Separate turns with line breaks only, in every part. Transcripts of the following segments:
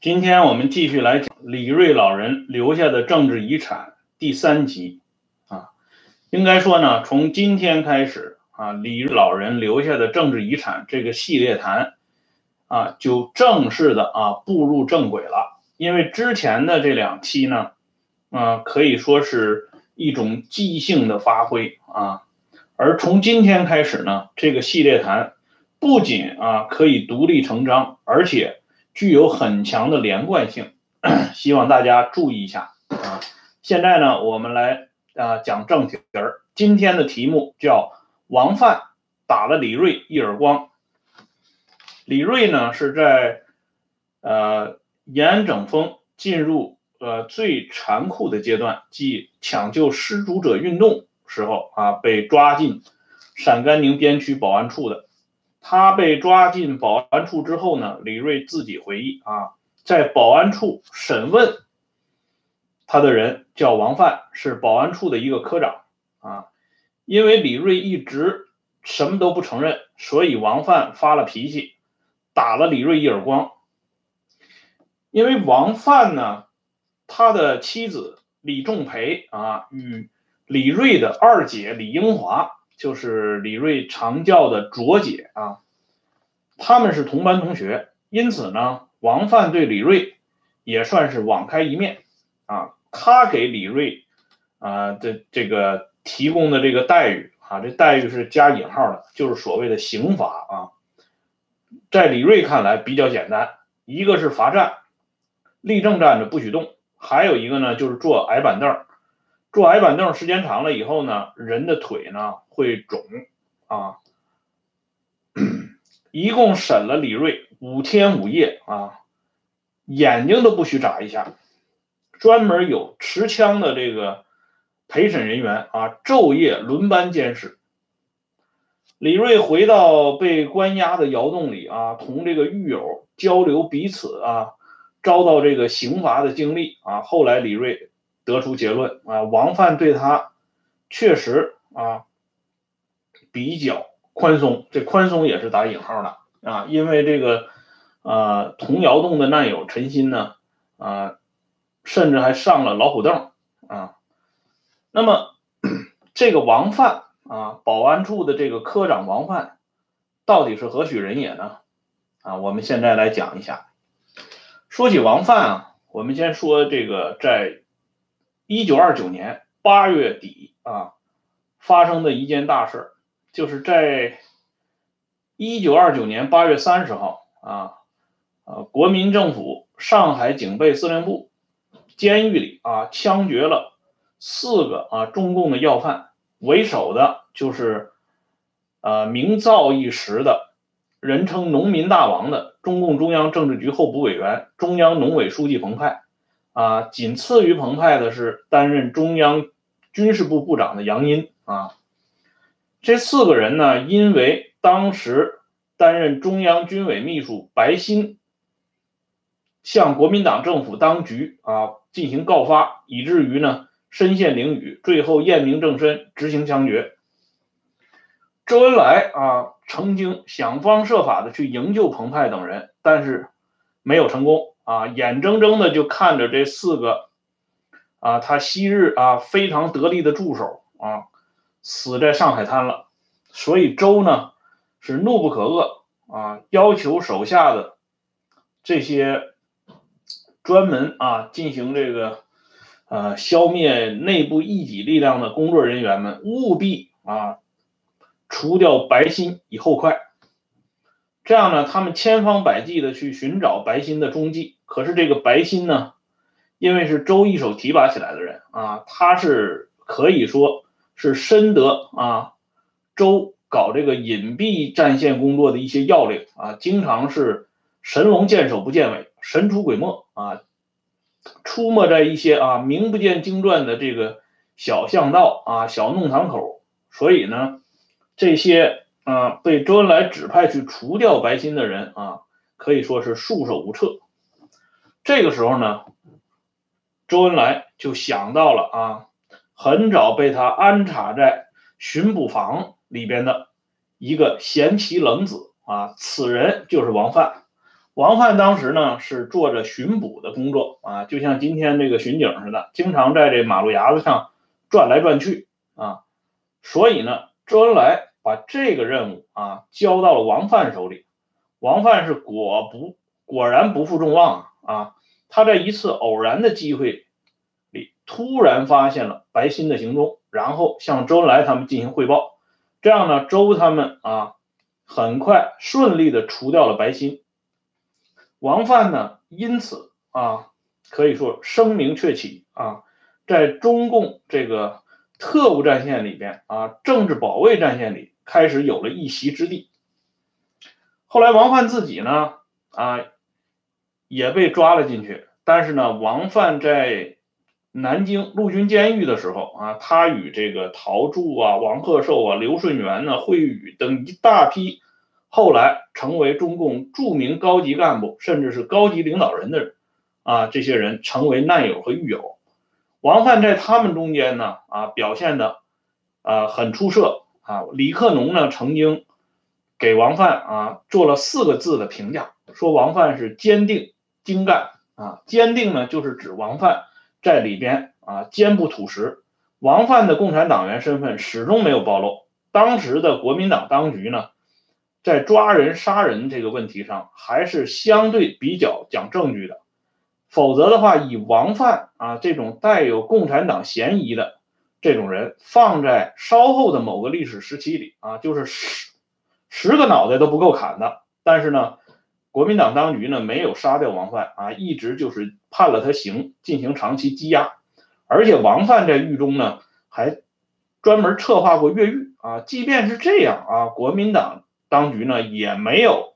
今天我们继续来讲李瑞老人留下的政治遗产第三集啊，应该说呢，从今天开始啊，李瑞老人留下的政治遗产这个系列谈啊，就正式的啊步入正轨了。因为之前的这两期呢，啊，可以说是一种即兴的发挥啊，而从今天开始呢，这个系列谈不仅啊可以独立成章，而且。具有很强的连贯性，希望大家注意一下啊！现在呢，我们来啊讲正题儿。今天的题目叫王范打了李瑞一耳光。李瑞呢是在呃延安整风进入呃最残酷的阶段，即抢救失足者运动时候啊被抓进陕甘宁边区保安处的。他被抓进保安处之后呢，李瑞自己回忆啊，在保安处审问他的人叫王范，是保安处的一个科长啊。因为李瑞一直什么都不承认，所以王范发了脾气，打了李瑞一耳光。因为王范呢，他的妻子李仲培啊，与李瑞的二姐李英华。就是李瑞常叫的卓姐啊，他们是同班同学，因此呢，王范对李瑞也算是网开一面啊。他给李瑞啊的这个提供的这个待遇啊，这待遇是加引号的，就是所谓的刑罚啊。在李瑞看来比较简单，一个是罚站，立正站着不许动，还有一个呢就是坐矮板凳。坐矮板凳时间长了以后呢，人的腿呢会肿啊。一共审了李瑞五天五夜啊，眼睛都不许眨一下。专门有持枪的这个陪审人员啊，昼夜轮班监视。李瑞回到被关押的窑洞里啊，同这个狱友交流彼此啊遭到这个刑罚的经历啊。后来李瑞。得出结论啊，王范对他确实啊比较宽松，这宽松也是打引号的啊，因为这个呃童窑洞的难友陈鑫呢啊，甚至还上了老虎凳啊。那么这个王范啊，保安处的这个科长王范到底是何许人也呢？啊，我们现在来讲一下。说起王范啊，我们先说这个在。一九二九年八月底啊，发生的一件大事，就是在一九二九年八月三十号啊，呃，国民政府上海警备司令部监狱里啊，枪决了四个啊中共的要犯，为首的就是呃名噪一时的，人称“农民大王”的中共中央政治局候补委员、中央农委书记彭湃。啊，仅次于彭湃的是担任中央军事部部长的杨殷啊。这四个人呢，因为当时担任中央军委秘书白鑫向国民党政府当局啊进行告发，以至于呢身陷囹圄，最后验明正身，执行枪决。周恩来啊，曾经想方设法的去营救彭湃等人，但是没有成功。啊，眼睁睁的就看着这四个啊，他昔日啊非常得力的助手啊，死在上海滩了。所以周呢是怒不可遏啊，要求手下的这些专门啊进行这个呃消灭内部异己力量的工作人员们，务必啊除掉白心以后快。这样呢，他们千方百计的去寻找白心的踪迹。可是这个白心呢，因为是周一手提拔起来的人啊，他是可以说是深得啊周搞这个隐蔽战线工作的一些要领啊，经常是神龙见首不见尾，神出鬼没啊，出没在一些啊名不见经传的这个小巷道啊、小弄堂口，所以呢，这些啊被周恩来指派去除掉白心的人啊，可以说是束手无策。这个时候呢，周恩来就想到了啊，很早被他安插在巡捕房里边的一个贤妻冷子啊，此人就是王范。王范当时呢是做着巡捕的工作啊，就像今天这个巡警似的，经常在这马路牙子上转来转去啊。所以呢，周恩来把这个任务啊交到了王范手里。王范是果不果然不负众望啊啊！他在一次偶然的机会里突然发现了白鑫的行踪，然后向周恩来他们进行汇报。这样呢，周他们啊很快顺利的除掉了白鑫。王范呢，因此啊可以说声名鹊起啊，在中共这个特务战线里边啊，政治保卫战线里开始有了一席之地。后来王范自己呢啊也被抓了进去，但是呢，王范在。南京陆军监狱的时候啊，他与这个陶铸啊、王鹤寿啊、刘顺元呢、惠宇等一大批后来成为中共著名高级干部，甚至是高级领导人的啊，这些人成为难友和狱友。王范在他们中间呢啊表现的啊很出色啊。李克农呢曾经给王范啊做了四个字的评价，说王范是坚定精干啊。坚定呢就是指王范。在里边啊，坚不吐实。王范的共产党员身份始终没有暴露。当时的国民党当局呢，在抓人杀人这个问题上，还是相对比较讲证据的。否则的话，以王范啊这种带有共产党嫌疑的这种人，放在稍后的某个历史时期里啊，就是十十个脑袋都不够砍的。但是呢。国民党当局呢没有杀掉王范啊，一直就是判了他刑，进行长期羁押。而且王范在狱中呢还专门策划过越狱啊。即便是这样啊，国民党当局呢也没有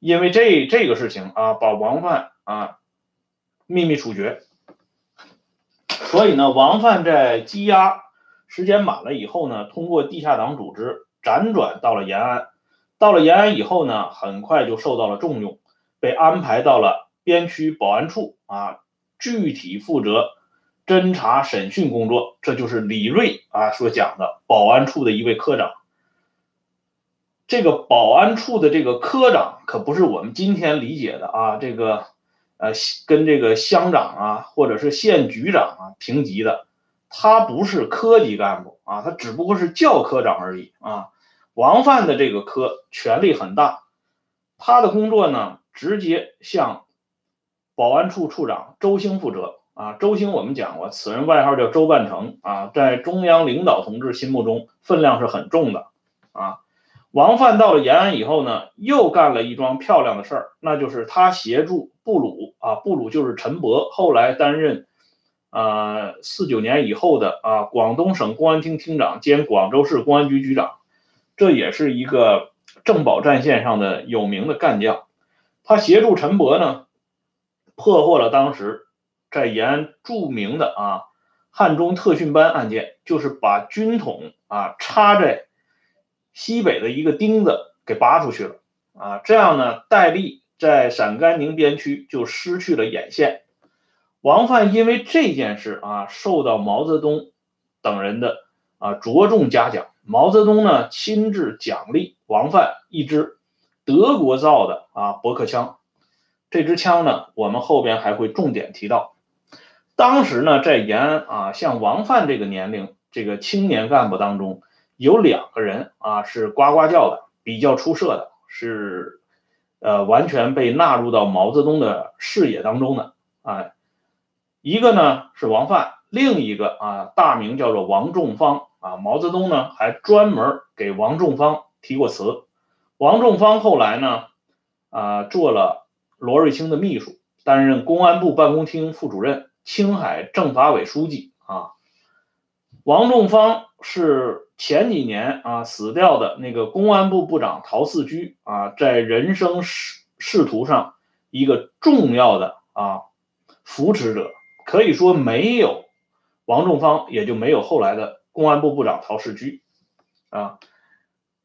因为这这个事情啊把王范啊秘密处决。所以呢，王范在羁押时间满了以后呢，通过地下党组织辗转到了延安。到了延安以后呢，很快就受到了重用，被安排到了边区保安处啊，具体负责侦查审讯工作。这就是李锐啊所讲的保安处的一位科长。这个保安处的这个科长可不是我们今天理解的啊，这个呃跟这个乡长啊或者是县局长啊平级的，他不是科级干部啊，他只不过是教科长而已啊。王范的这个科权力很大，他的工作呢，直接向保安处处长周兴负责啊。周兴我们讲过，此人外号叫周半成啊，在中央领导同志心目中分量是很重的啊。王范到了延安以后呢，又干了一桩漂亮的事儿，那就是他协助布鲁啊，布鲁就是陈伯，后来担任啊四九年以后的啊广东省公安厅厅长兼广州市公安局局长。这也是一个政保战线上的有名的干将，他协助陈伯呢，破获了当时在延安著名的啊汉中特训班案件，就是把军统啊插在西北的一个钉子给拔出去了啊，这样呢，戴笠在陕甘宁边区就失去了眼线。王范因为这件事啊，受到毛泽东等人的啊着重嘉奖。毛泽东呢亲自奖励王范一支德国造的啊驳壳枪，这支枪呢我们后边还会重点提到。当时呢在延安啊，像王范这个年龄这个青年干部当中，有两个人啊是呱呱叫的，比较出色的，是呃完全被纳入到毛泽东的视野当中的啊。一个呢是王范，另一个啊大名叫做王仲方。啊，毛泽东呢还专门给王仲方提过词。王仲方后来呢，啊做了罗瑞卿的秘书，担任公安部办公厅副主任、青海政法委书记。啊，王仲方是前几年啊死掉的那个公安部部长陶四居啊，在人生仕仕途上一个重要的啊扶持者，可以说没有王仲方，也就没有后来的。公安部部长陶世居，啊，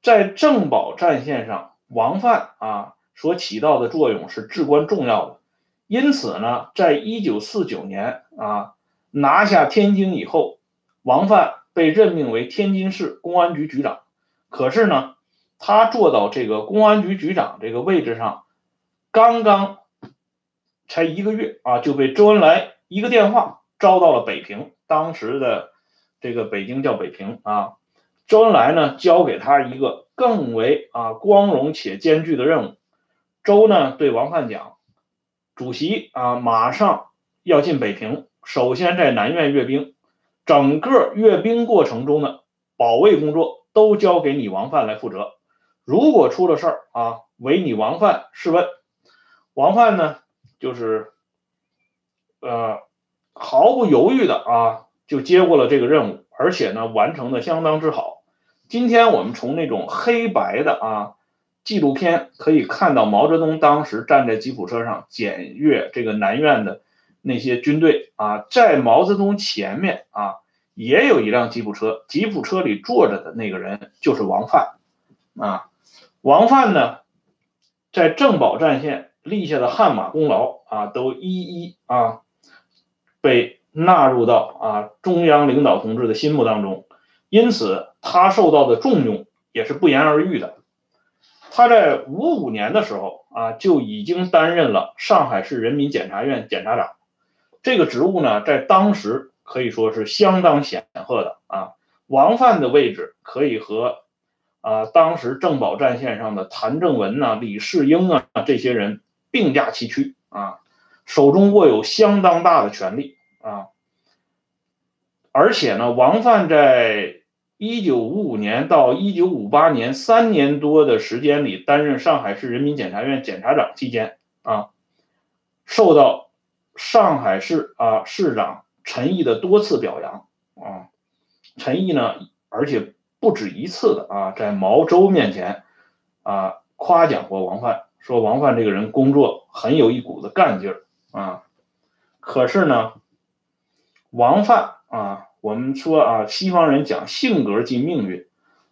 在政保战线上，王范啊所起到的作用是至关重要的。因此呢，在一九四九年啊拿下天津以后，王范被任命为天津市公安局局长。可是呢，他做到这个公安局局长这个位置上，刚刚才一个月啊，就被周恩来一个电话招到了北平。当时的这个北京叫北平啊，周恩来呢交给他一个更为啊光荣且艰巨的任务。周呢对王范讲：“主席啊，马上要进北平，首先在南苑阅兵，整个阅兵过程中的保卫工作都交给你王范来负责。如果出了事儿啊，唯你王范是问。”王范呢，就是呃毫不犹豫的啊就接过了这个任务，而且呢完成的相当之好。今天我们从那种黑白的啊。纪录片可以看到毛泽东当时站在吉普车上检阅这个南苑的那些军队啊，在毛泽东前面啊也有一辆吉普车，吉普车里坐着的那个人就是王范啊。王范呢，在政保战线立下的汗马功劳啊，都一一啊被纳入到啊中央领导同志的心目当中，因此他受到的重用也是不言而喻的。他在五五年的时候啊，就已经担任了上海市人民检察院检察长，这个职务呢，在当时可以说是相当显赫的啊。王范的位置可以和啊当时政保战线上的谭正文呐、李世英啊这些人并驾齐驱啊，手中握有相当大的权力啊。而且呢，王范在。一九五五年到一九五八年三年多的时间里，担任上海市人民检察院检察长期间啊，受到上海市啊市长陈毅的多次表扬啊。陈毅呢，而且不止一次的啊，在毛周面前啊夸奖过王范，说王范这个人工作很有一股子干劲儿啊。可是呢，王范啊。我们说啊，西方人讲性格即命运，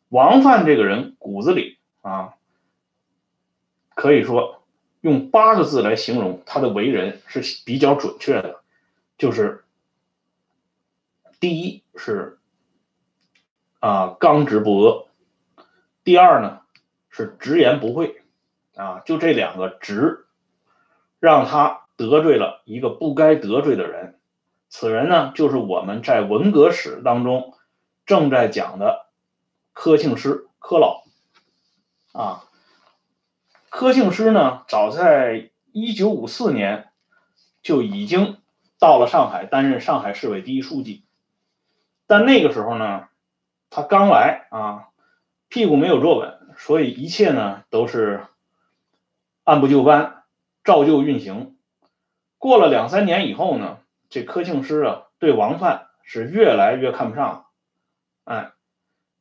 王范这个人骨子里啊，可以说用八个字来形容他的为人是比较准确的，就是第一是啊刚直不阿，第二呢是直言不讳啊，就这两个直，让他得罪了一个不该得罪的人。此人呢，就是我们在文革史当中正在讲的柯庆施柯老啊。柯庆施呢，早在一九五四年就已经到了上海担任上海市委第一书记，但那个时候呢，他刚来啊，屁股没有坐稳，所以一切呢都是按部就班，照旧运行。过了两三年以后呢。这柯庆施啊，对王范是越来越看不上了，哎，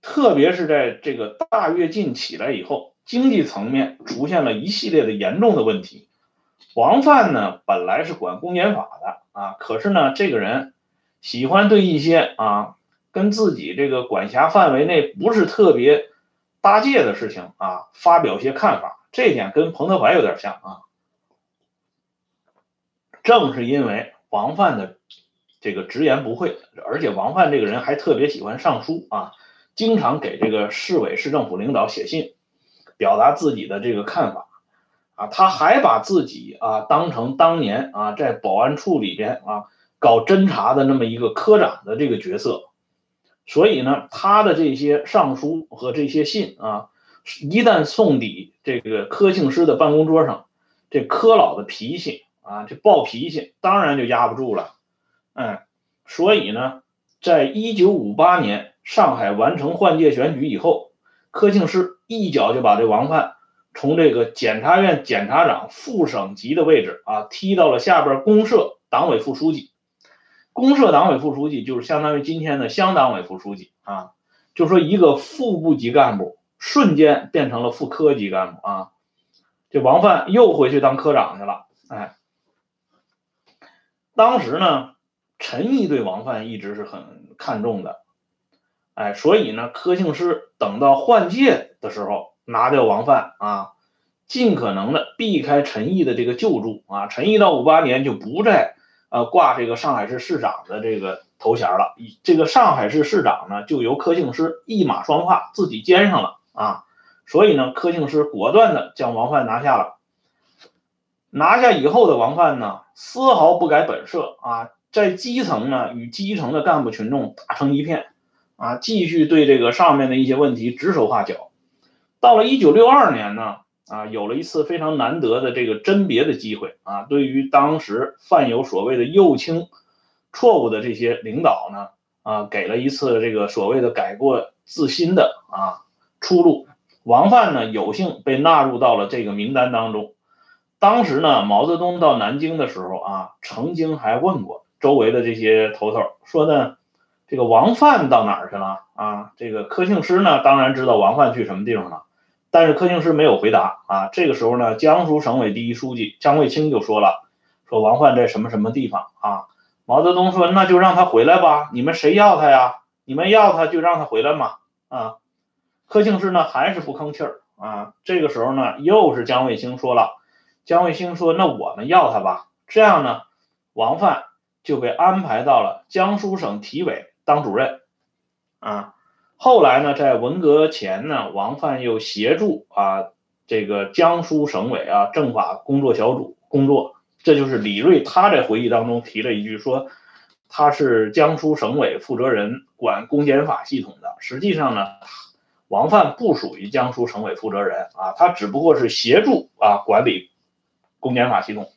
特别是在这个大跃进起来以后，经济层面出现了一系列的严重的问题。王范呢，本来是管公检法的啊，可是呢，这个人喜欢对一些啊跟自己这个管辖范围内不是特别搭界的事情啊，发表一些看法。这点跟彭德怀有点像啊。正是因为。王范的这个直言不讳，而且王范这个人还特别喜欢上书啊，经常给这个市委市政府领导写信，表达自己的这个看法啊。他还把自己啊当成当年啊在保安处里边啊搞侦查的那么一个科长的这个角色，所以呢，他的这些上书和这些信啊，一旦送抵这个柯庆施的办公桌上，这柯老的脾气。啊，这暴脾气当然就压不住了，嗯，所以呢，在一九五八年上海完成换届选举以后，柯庆施一脚就把这王范从这个检察院检察长副省级的位置啊踢到了下边公社党委副书记。公社党委副书记就是相当于今天的乡党委副书记啊，就说一个副部级干部瞬间变成了副科级干部啊，这王范又回去当科长去了，哎。当时呢，陈毅对王范一直是很看重的，哎，所以呢，柯庆施等到换届的时候拿掉王范啊，尽可能的避开陈毅的这个救助啊。陈毅到五八年就不再呃挂这个上海市市长的这个头衔了，这个上海市市长呢就由柯庆施一马双跨自己兼上了啊。所以呢，柯庆施果断的将王范拿下了。拿下以后的王范呢，丝毫不改本色啊，在基层呢与基层的干部群众打成一片啊，继续对这个上面的一些问题指手画脚。到了一九六二年呢，啊，有了一次非常难得的这个甄别的机会啊，对于当时犯有所谓的右倾错误的这些领导呢，啊，给了一次这个所谓的改过自新的啊出路。王范呢，有幸被纳入到了这个名单当中。当时呢，毛泽东到南京的时候啊，曾经还问过周围的这些头头，说呢，这个王范到哪儿去了啊？这个柯庆施呢，当然知道王范去什么地方了。但是柯庆施没有回答啊。这个时候呢，江苏省委第一书记江卫清就说了：“说王焕在什么什么地方啊？”毛泽东说：“那就让他回来吧，你们谁要他呀？你们要他就让他回来嘛。”啊，柯庆施呢还是不吭气儿啊。这个时候呢，又是江卫清说了：“江卫清说，那我们要他吧。”这样呢，王范就被安排到了江苏省体委当主任啊。后来呢，在文革前呢，王范又协助啊这个江苏省委啊政法工作小组工作。这就是李瑞他在回忆当中提了一句说，他是江苏省委负责人，管公检法系统的。实际上呢，王范不属于江苏省委负责人啊，他只不过是协助啊管理公检法系统。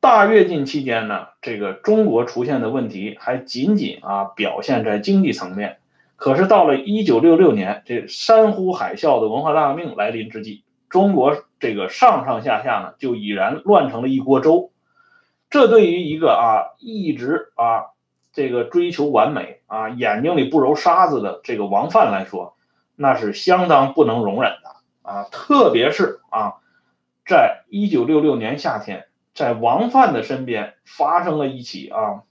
大跃进期间呢，这个中国出现的问题还仅仅啊表现在经济层面。可是到了一九六六年，这山呼海啸的文化大革命来临之际，中国这个上上下下呢，就已然乱成了一锅粥。这对于一个啊一直啊这个追求完美啊眼睛里不揉沙子的这个王范来说，那是相当不能容忍的啊。特别是啊，在一九六六年夏天，在王范的身边发生了一起啊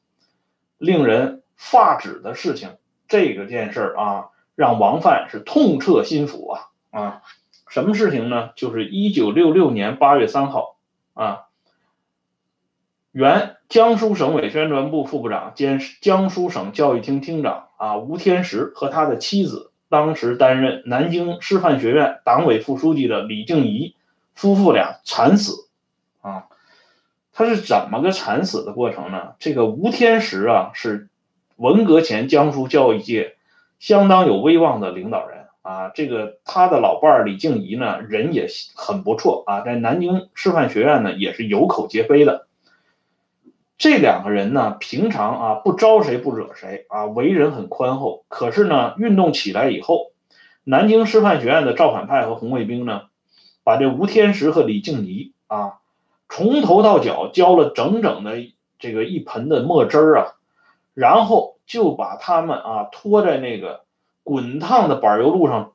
令人发指的事情。这个件事啊，让王范是痛彻心腑啊啊！什么事情呢？就是一九六六年八月三号啊，原江苏省委宣传部副部长兼江苏省教育厅厅长啊吴天石和他的妻子，当时担任南京师范学院党委副书记的李静怡夫妇俩惨死啊！他是怎么个惨死的过程呢？这个吴天石啊是。文革前，江苏教育界相当有威望的领导人啊，这个他的老伴儿李静怡呢，人也很不错啊，在南京师范学院呢也是有口皆碑的。这两个人呢，平常啊不招谁不惹谁啊，为人很宽厚。可是呢，运动起来以后，南京师范学院的造反派和红卫兵呢，把这吴天石和李静怡啊，从头到脚浇了整整的这个一盆的墨汁儿啊。然后就把他们啊拖在那个滚烫的柏油路上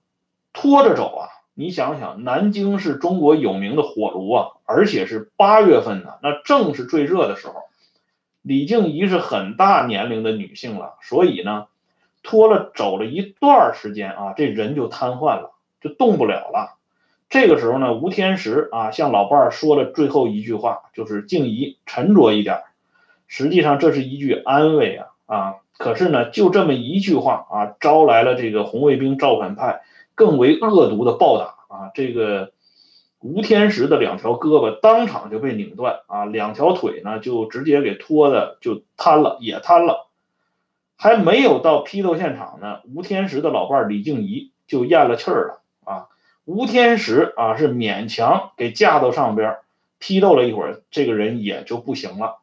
拖着走啊！你想想，南京是中国有名的火炉啊，而且是八月份呢，那正是最热的时候。李静怡是很大年龄的女性了，所以呢，拖了走了一段时间啊，这人就瘫痪了，就动不了了。这个时候呢，吴天石啊向老伴儿说了最后一句话，就是静怡沉着一点。实际上这是一句安慰啊啊！可是呢，就这么一句话啊，招来了这个红卫兵造反派更为恶毒的暴打啊！这个吴天石的两条胳膊当场就被拧断啊，两条腿呢就直接给拖的就瘫了，也瘫了。还没有到批斗现场呢，吴天石的老伴李静怡就咽了气儿了啊！吴天石啊是勉强给架到上边批斗了一会儿，这个人也就不行了。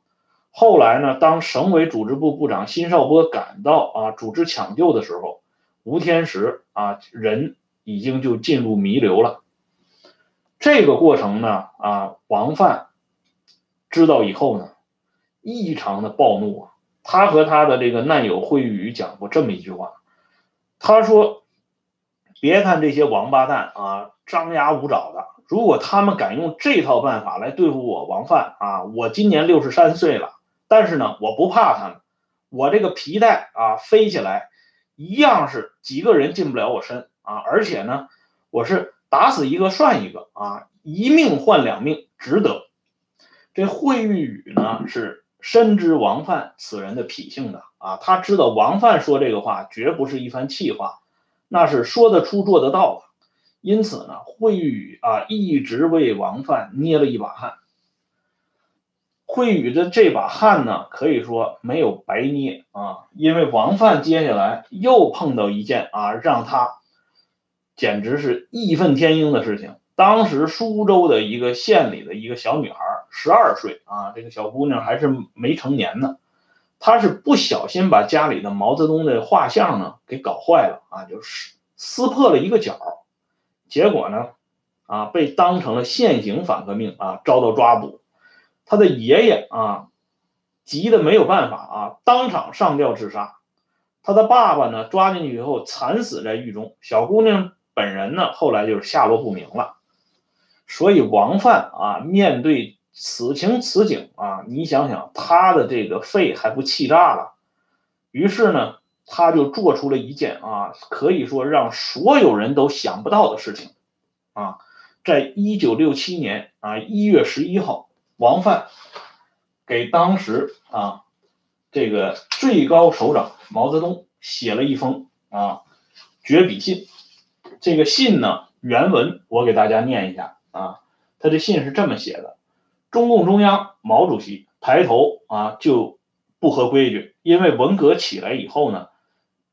后来呢？当省委组织部部长辛绍波赶到啊，组织抢救的时候，吴天石啊人已经就进入弥留了。这个过程呢，啊，王范知道以后呢，异常的暴怒啊。他和他的这个难友惠玉宇讲过这么一句话，他说：“别看这些王八蛋啊，张牙舞爪的，如果他们敢用这套办法来对付我王范啊，我今年六十三岁了。”但是呢，我不怕他们，我这个皮带啊，飞起来一样是几个人进不了我身啊！而且呢，我是打死一个算一个啊，一命换两命，值得。这惠玉宇呢是深知王范此人的脾性的啊，他知道王范说这个话绝不是一番气话，那是说得出做得到的。因此呢，惠宇啊一直为王范捏了一把汗。惠宇的这把汗呢，可以说没有白捏啊，因为王范接下来又碰到一件啊让他简直是义愤填膺的事情。当时苏州的一个县里的一个小女孩，十二岁啊，这个小姑娘还是没成年呢，她是不小心把家里的毛泽东的画像呢给搞坏了啊，就是撕破了一个角，结果呢，啊被当成了现行反革命啊遭到抓捕。他的爷爷啊，急得没有办法啊，当场上吊自杀。他的爸爸呢，抓进去以后惨死在狱中。小姑娘本人呢，后来就是下落不明了。所以王范啊，面对此情此景啊，你想想他的这个肺还不气炸了？于是呢，他就做出了一件啊，可以说让所有人都想不到的事情啊，在一九六七年啊一月十一号。王范给当时啊这个最高首长毛泽东写了一封啊绝笔信。这个信呢原文我给大家念一下啊，他这信是这么写的：中共中央毛主席抬头啊就不合规矩，因为文革起来以后呢，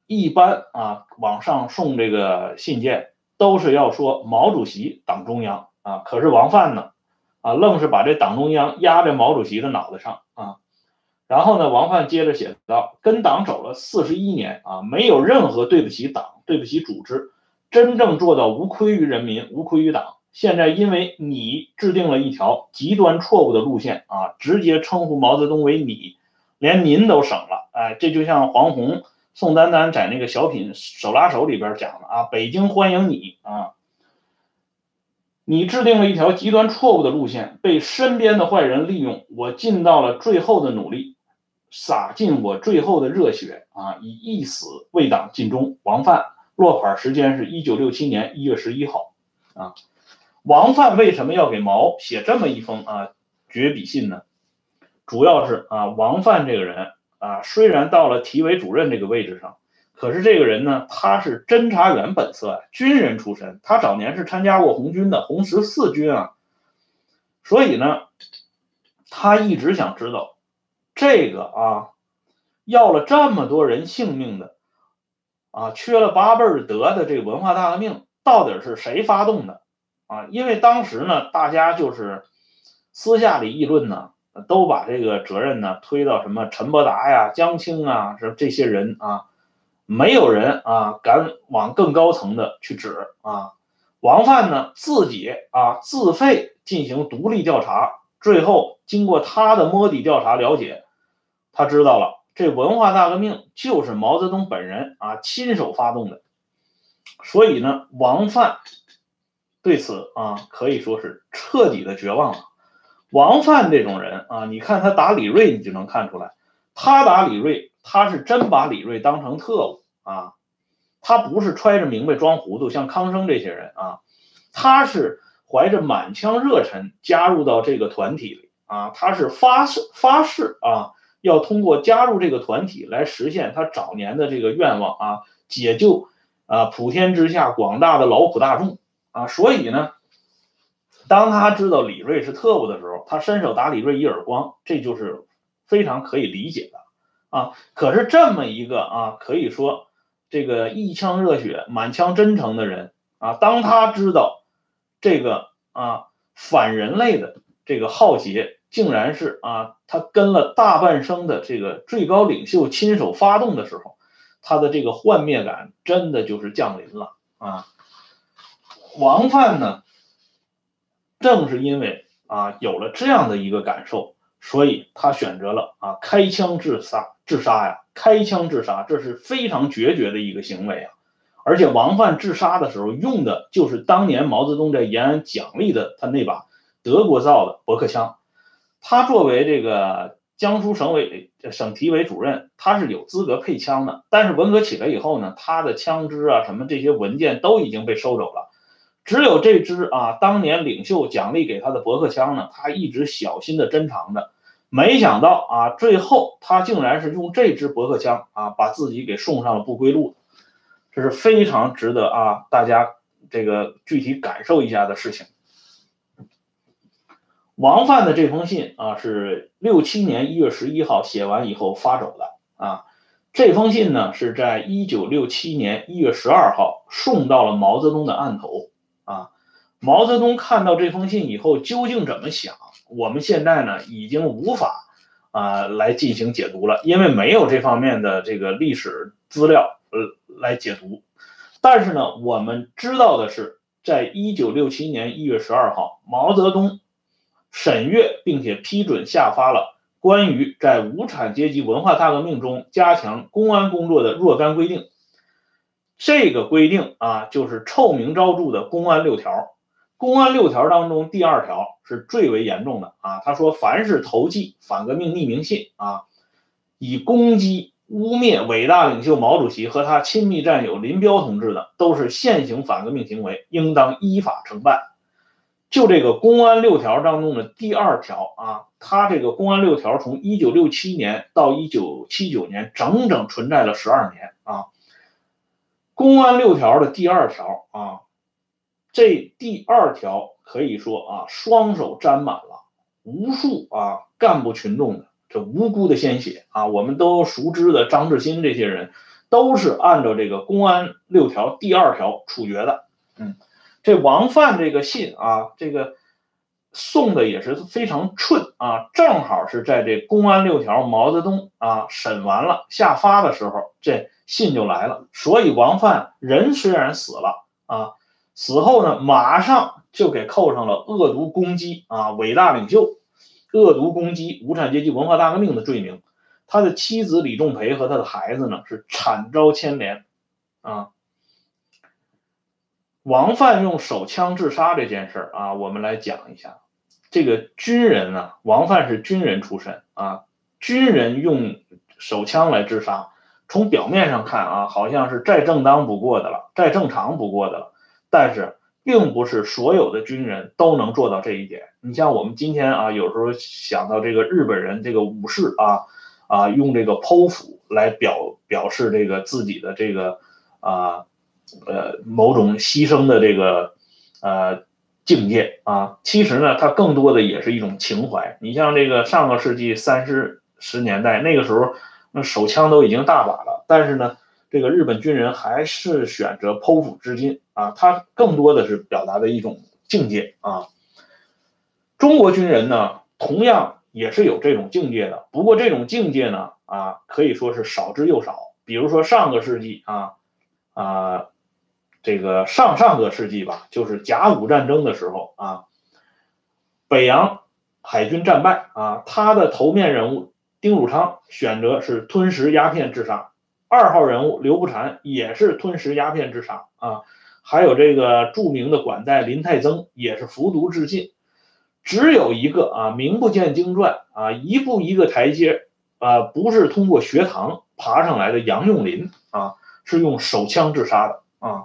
一般啊往上送这个信件都是要说毛主席党中央啊，可是王范呢？啊，愣是把这党中央压在毛主席的脑袋上啊！然后呢，王范接着写道：“跟党走了四十一年啊，没有任何对不起党、对不起组织，真正做到无愧于人民、无愧于党。现在因为你制定了一条极端错误的路线啊，直接称呼毛泽东为你，连您都省了。哎，这就像黄宏、宋丹丹在那个小品《手拉手》里边讲的啊，北京欢迎你啊。”你制定了一条极端错误的路线，被身边的坏人利用。我尽到了最后的努力，洒尽我最后的热血啊！以一死为党尽忠。王范落款时间是一九六七年一月十一号啊。王范为什么要给毛写这么一封啊绝笔信呢？主要是啊，王范这个人啊，虽然到了体委主任这个位置上。可是这个人呢，他是侦查员本色，军人出身。他早年是参加过红军的红十四军啊，所以呢，他一直想知道，这个啊，要了这么多人性命的，啊，缺了八辈儿德的这个文化大革命，到底是谁发动的啊？因为当时呢，大家就是私下里议论呢，都把这个责任呢推到什么陈伯达呀、江青啊，是这些人啊。没有人啊敢往更高层的去指啊，王范呢自己啊自费进行独立调查，最后经过他的摸底调查了解，他知道了这文化大革命就是毛泽东本人啊亲手发动的，所以呢，王范对此啊可以说是彻底的绝望了。王范这种人啊，你看他打李锐，你就能看出来，他打李锐，他是真把李锐当成特务。啊，他不是揣着明白装糊涂，像康生这些人啊，他是怀着满腔热忱加入到这个团体里啊，他是发誓发誓啊，要通过加入这个团体来实现他早年的这个愿望啊，解救啊普天之下广大的劳苦大众啊，所以呢，当他知道李锐是特务的时候，他伸手打李锐一耳光，这就是非常可以理解的啊。可是这么一个啊，可以说。这个一腔热血、满腔真诚的人啊，当他知道这个啊反人类的这个浩劫，竟然是啊他跟了大半生的这个最高领袖亲手发动的时候，他的这个幻灭感真的就是降临了啊。王范呢，正是因为啊有了这样的一个感受，所以他选择了啊开枪自杀。自杀呀！开枪自杀，这是非常决绝的一个行为啊！而且王范自杀的时候用的就是当年毛泽东在延安奖励的他那把德国造的驳壳枪。他作为这个江苏省委省体委主任，他是有资格配枪的。但是文革起来以后呢，他的枪支啊什么这些文件都已经被收走了，只有这支啊当年领袖奖励给他的驳壳枪呢，他一直小心的珍藏着。没想到啊，最后他竟然是用这支驳壳枪啊，把自己给送上了不归路，这是非常值得啊大家这个具体感受一下的事情。王范的这封信啊，是六七年一月十一号写完以后发走的啊。这封信呢，是在一九六七年一月十二号送到了毛泽东的案头啊。毛泽东看到这封信以后，究竟怎么想？我们现在呢，已经无法啊来进行解读了，因为没有这方面的这个历史资料呃来解读。但是呢，我们知道的是，在一九六七年一月十二号，毛泽东。审阅并且批准下发了关于在无产阶级文化大革命中加强公安工作的若干规定。这个规定啊，就是臭名昭著的公安六条。公安六条当中，第二条是最为严重的啊。他说，凡是投寄反革命匿名信啊，以攻击、污蔑伟大领袖毛主席和他亲密战友林彪同志的，都是现行反革命行为，应当依法惩办。就这个公安六条当中的第二条啊，他这个公安六条从一九六七年到一九七九年，整整存在了十二年啊。公安六条的第二条啊，这第二条可以说啊，双手沾满了无数啊干部群众的这无辜的鲜血啊。我们都熟知的张志新这些人，都是按照这个公安六条第二条处决的，嗯。这王范这个信啊，这个送的也是非常寸啊，正好是在这公安六条毛泽东啊审完了下发的时候，这信就来了。所以王范人虽然死了啊，死后呢，马上就给扣上了恶毒攻击啊伟大领袖、恶毒攻击无产阶级文化大革命的罪名。他的妻子李仲培和他的孩子呢，是惨遭牵连啊。王范用手枪自杀这件事儿啊，我们来讲一下。这个军人啊，王范是军人出身啊，军人用手枪来自杀，从表面上看啊，好像是再正当不过的了，再正常不过的了。但是，并不是所有的军人都能做到这一点。你像我们今天啊，有时候想到这个日本人这个武士啊，啊，用这个剖腹来表表示这个自己的这个啊。呃，某种牺牲的这个呃境界啊，其实呢，它更多的也是一种情怀。你像这个上个世纪三十十年代那个时候，那手枪都已经大把了，但是呢，这个日本军人还是选择剖腹自尽啊，他更多的是表达的一种境界啊。中国军人呢，同样也是有这种境界的，不过这种境界呢，啊，可以说是少之又少。比如说上个世纪啊，啊。这个上上个世纪吧，就是甲午战争的时候啊，北洋海军战败啊，他的头面人物丁汝昌选择是吞食鸦片自杀，二号人物刘步蟾也是吞食鸦片自杀啊，还有这个著名的管带林泰增也是服毒自尽，只有一个啊，名不见经传啊，一步一个台阶啊，不是通过学堂爬上来的杨用林啊，是用手枪自杀的啊。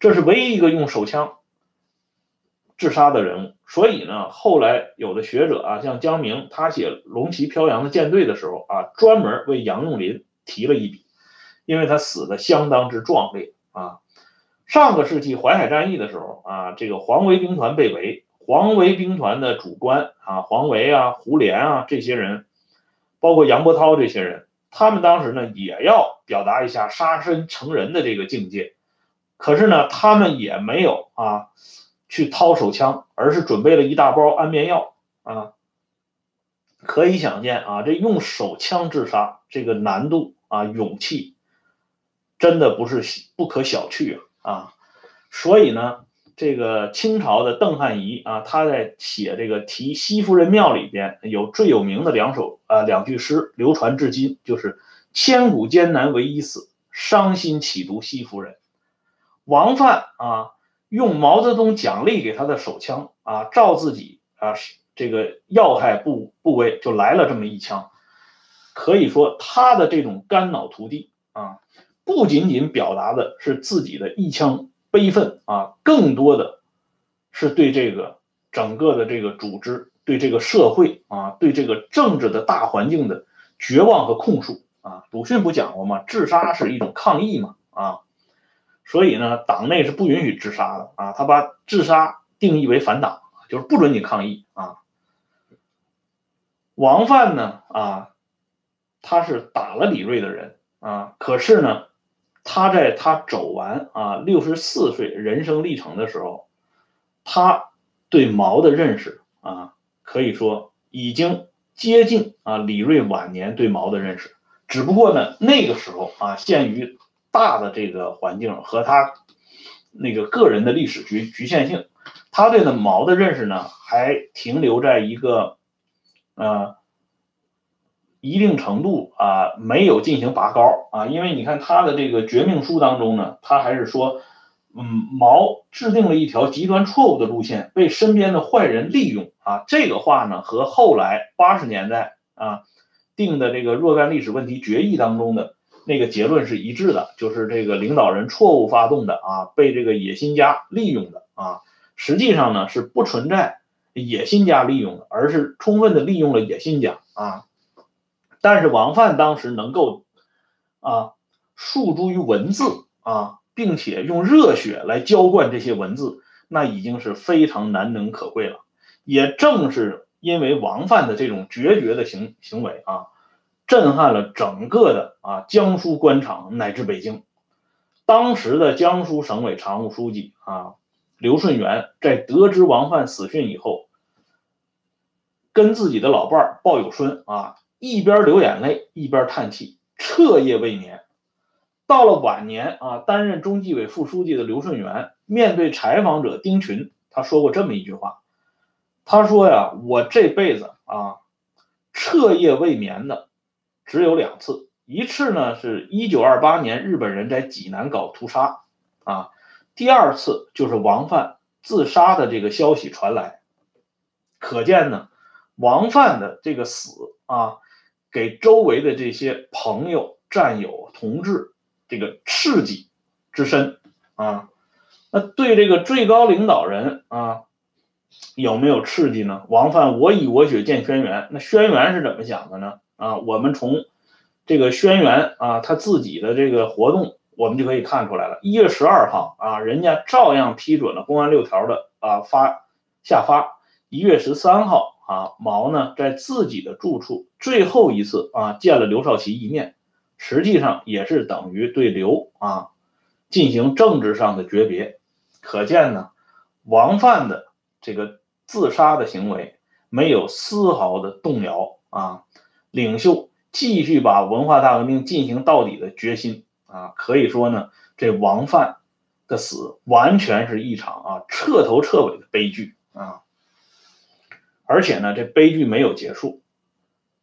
这是唯一一个用手枪自杀的人物，所以呢，后来有的学者啊，像江明，他写《龙旗飘扬的舰队》的时候啊，专门为杨用林提了一笔，因为他死的相当之壮烈啊。上个世纪淮海战役的时候啊，这个黄维兵团被围，黄维兵团的主官啊，黄维啊、胡琏啊这些人，包括杨伯涛这些人，他们当时呢也要表达一下杀身成仁的这个境界。可是呢，他们也没有啊，去掏手枪，而是准备了一大包安眠药啊。可以想见啊，这用手枪自杀这个难度啊，勇气真的不是不可小觑啊啊。所以呢，这个清朝的邓汉仪啊，他在写这个题西夫人庙里边有最有名的两首啊两句诗，流传至今，就是“千古艰难唯一死，伤心岂独西夫人”。王范啊，用毛泽东奖励给他的手枪啊，照自己啊这个要害部部位就来了这么一枪，可以说他的这种肝脑涂地啊，不仅仅表达的是自己的一腔悲愤啊，更多的是对这个整个的这个组织、对这个社会啊、对这个政治的大环境的绝望和控诉啊。鲁迅不讲过吗？自杀是一种抗议嘛啊。所以呢，党内是不允许自杀的啊，他把自杀定义为反党，就是不准你抗议啊。王范呢啊，他是打了李瑞的人啊，可是呢，他在他走完啊六十四岁人生历程的时候，他对毛的认识啊，可以说已经接近啊李瑞晚年对毛的认识，只不过呢那个时候啊，限于大的这个环境和他那个个人的历史局局限性，他对的毛的认识呢，还停留在一个。呃，一定程度啊，没有进行拔高啊，因为你看他的这个绝命书当中呢，他还是说，嗯，毛制定了一条极端错误的路线，被身边的坏人利用啊。这个话呢，和后来八十年代啊定的这个若干历史问题决议当中的那个结论是一致的，就是这个领导人错误发动的啊，被这个野心家利用的啊，实际上呢是不存在。野心家利用的，而是充分的利用了野心家啊。但是王范当时能够啊诉诸于文字啊，并且用热血来浇灌这些文字，那已经是非常难能可贵了。也正是因为王范的这种决绝的行行为啊，震撼了整个的啊江苏官场乃至北京。当时的江苏省委常务书记啊。刘顺元在得知王范死讯以后，跟自己的老伴儿鲍有孙啊，一边流眼泪一边叹气，彻夜未眠。到了晚年啊，担任中纪委副书记的刘顺元面对采访者丁群，他说过这么一句话：“他说呀，我这辈子啊，彻夜未眠的只有两次，一次呢是一九二八年日本人在济南搞屠杀啊。”第二次就是王范自杀的这个消息传来，可见呢，王范的这个死啊，给周围的这些朋友、战友、同志这个刺激之深啊，那对这个最高领导人啊，有没有刺激呢？王范我以我血见轩辕，那轩辕是怎么想的呢？啊，我们从这个轩辕啊他自己的这个活动。我们就可以看出来了，一月十二号啊，人家照样批准了公安六条的啊发下发。一月十三号啊，毛呢在自己的住处最后一次啊见了刘少奇一面，实际上也是等于对刘啊进行政治上的诀别。可见呢，王范的这个自杀的行为没有丝毫的动摇啊，领袖继续把文化大革命进行到底的决心。啊，可以说呢，这王范的死完全是一场啊彻头彻尾的悲剧啊，而且呢，这悲剧没有结束。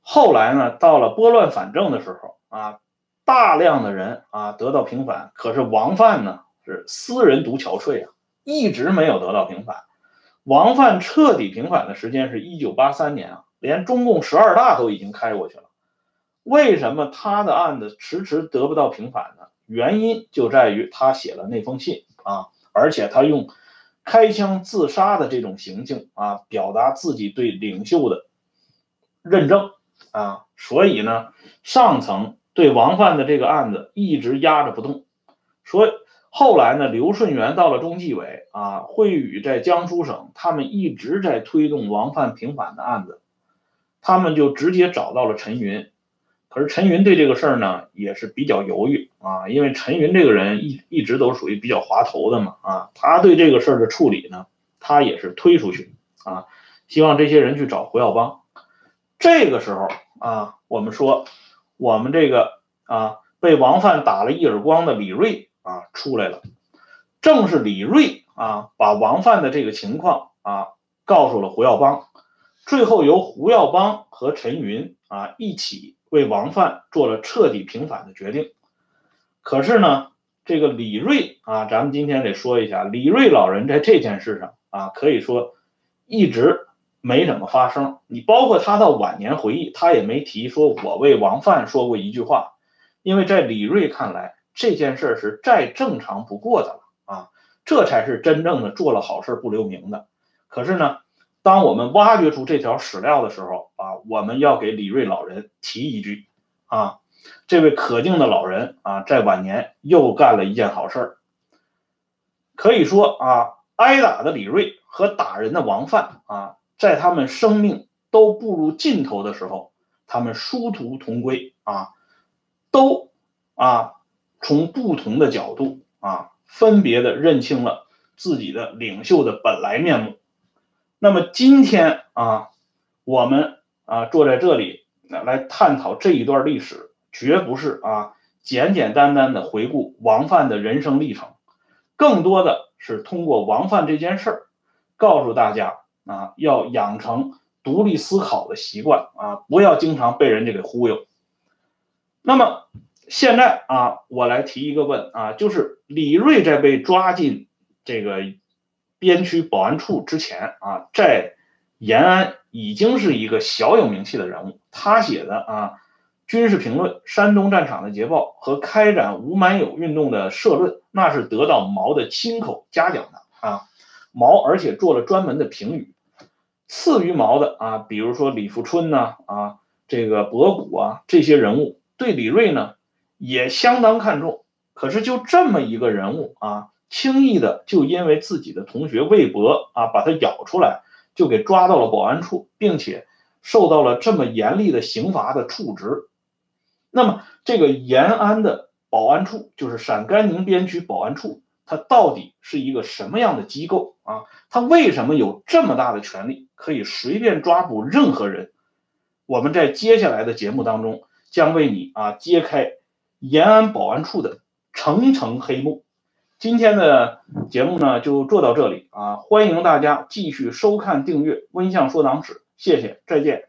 后来呢，到了拨乱反正的时候啊，大量的人啊得到平反，可是王范呢是私人独憔悴啊，一直没有得到平反。王范彻底平反的时间是一九八三年啊，连中共十二大都已经开过去了。为什么他的案子迟迟得不到平反呢？原因就在于他写了那封信啊，而且他用开枪自杀的这种行径啊，表达自己对领袖的认证啊，所以呢，上层对王范的这个案子一直压着不动。所以后来呢，刘顺元到了中纪委啊，会宇在江苏省，他们一直在推动王范平反的案子，他们就直接找到了陈云。可是陈云对这个事儿呢也是比较犹豫啊，因为陈云这个人一一直都属于比较滑头的嘛啊，他对这个事儿的处理呢，他也是推出去啊，希望这些人去找胡耀邦。这个时候啊，我们说我们这个啊被王范打了一耳光的李瑞啊出来了，正是李瑞啊把王范的这个情况啊告诉了胡耀邦，最后由胡耀邦和陈云啊一起。为王范做了彻底平反的决定，可是呢，这个李瑞啊，咱们今天得说一下，李瑞老人在这件事上啊，可以说一直没怎么发声。你包括他到晚年回忆，他也没提说我为王范说过一句话，因为在李瑞看来，这件事是再正常不过的了啊，这才是真正的做了好事不留名的。可是呢。当我们挖掘出这条史料的时候啊，我们要给李瑞老人提一句啊，这位可敬的老人啊，在晚年又干了一件好事。可以说啊，挨打的李瑞和打人的王范啊，在他们生命都步入尽头的时候，他们殊途同归啊，都啊从不同的角度啊，分别的认清了自己的领袖的本来面目。那么今天啊，我们啊坐在这里来探讨这一段历史，绝不是啊简简单单的回顾王范的人生历程。更多的是通过王范这件事儿，告诉大家啊，要养成独立思考的习惯啊，不要经常被人家给忽悠。那么现在啊，我来提一个问啊，就是李锐在被抓进这个边区保安处之前啊，在延安已经是一个小有名气的人物，他写的啊。军事评论、山东战场的捷报和开展无满友运动的社论，那是得到毛的亲口嘉奖的啊。毛而且做了专门的评语。次于毛的啊，比如说李富春呢啊，这个博古啊，这些人物对李瑞呢也相当看重。可是就这么一个人物啊，轻易的就因为自己的同学魏博啊把他咬出来，就给抓到了保安处，并且受到了这么严厉的刑罚的处置。那么，这个延安的保安处，就是陕甘宁边区保安处，它到底是一个什么样的机构啊？它为什么有这么大的权力，可以随便抓捕任何人？我们在接下来的节目当中将为你啊揭开延安保安处的层层黑幕。今天的节目呢就做到这里啊，欢迎大家继续收看订阅《温相说党史》，谢谢，再见。